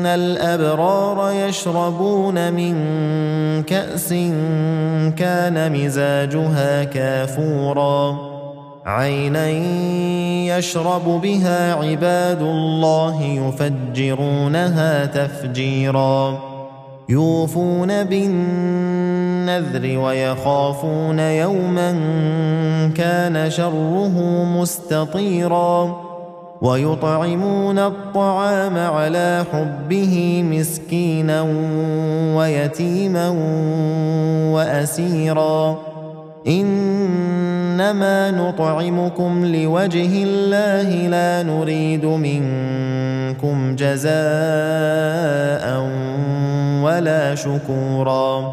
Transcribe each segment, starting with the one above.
إن الأبرار يشربون من كأس كان مزاجها كافورا عينا يشرب بها عباد الله يفجرونها تفجيرا يوفون بالنذر ويخافون يوما كان شره مستطيرا ويطعمون الطعام على حبه مسكينا ويتيما وأسيرا. إنما نطعمكم لوجه الله لا نريد منكم جزاء ولا شكورا.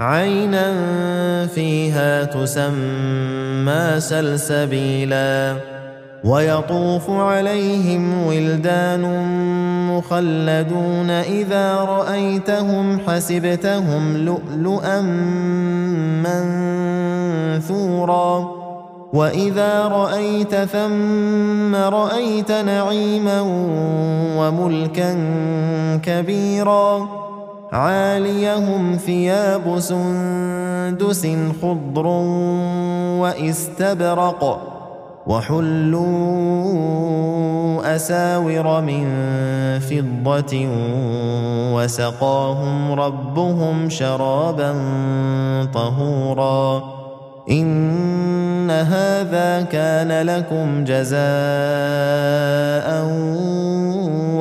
عينا فيها تسمى سلسبيلا. ويطوف عليهم ولدان مخلدون إذا رأيتهم حسبتهم لؤلؤا منثورا. وإذا رأيت ثم رأيت نعيما وملكا كبيرا. عاليهم ثياب سندس خضر واستبرق وحلوا أساور من فضة وسقاهم ربهم شرابا طهورا إن هذا كان لكم جزاء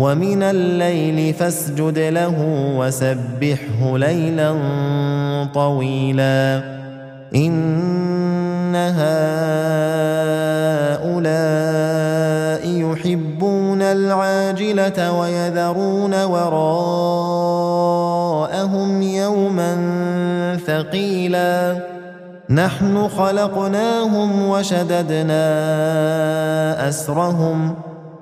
ومن الليل فاسجد له وسبحه ليلا طويلا. إن هؤلاء يحبون العاجلة ويذرون وراءهم يوما ثقيلا. نحن خلقناهم وشددنا أسرهم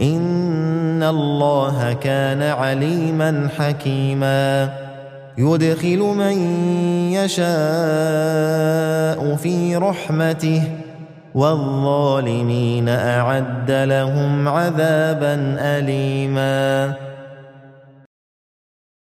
ان الله كان عليما حكيما. يدخل من يشاء في رحمته والظالمين اعد لهم عذابا اليما.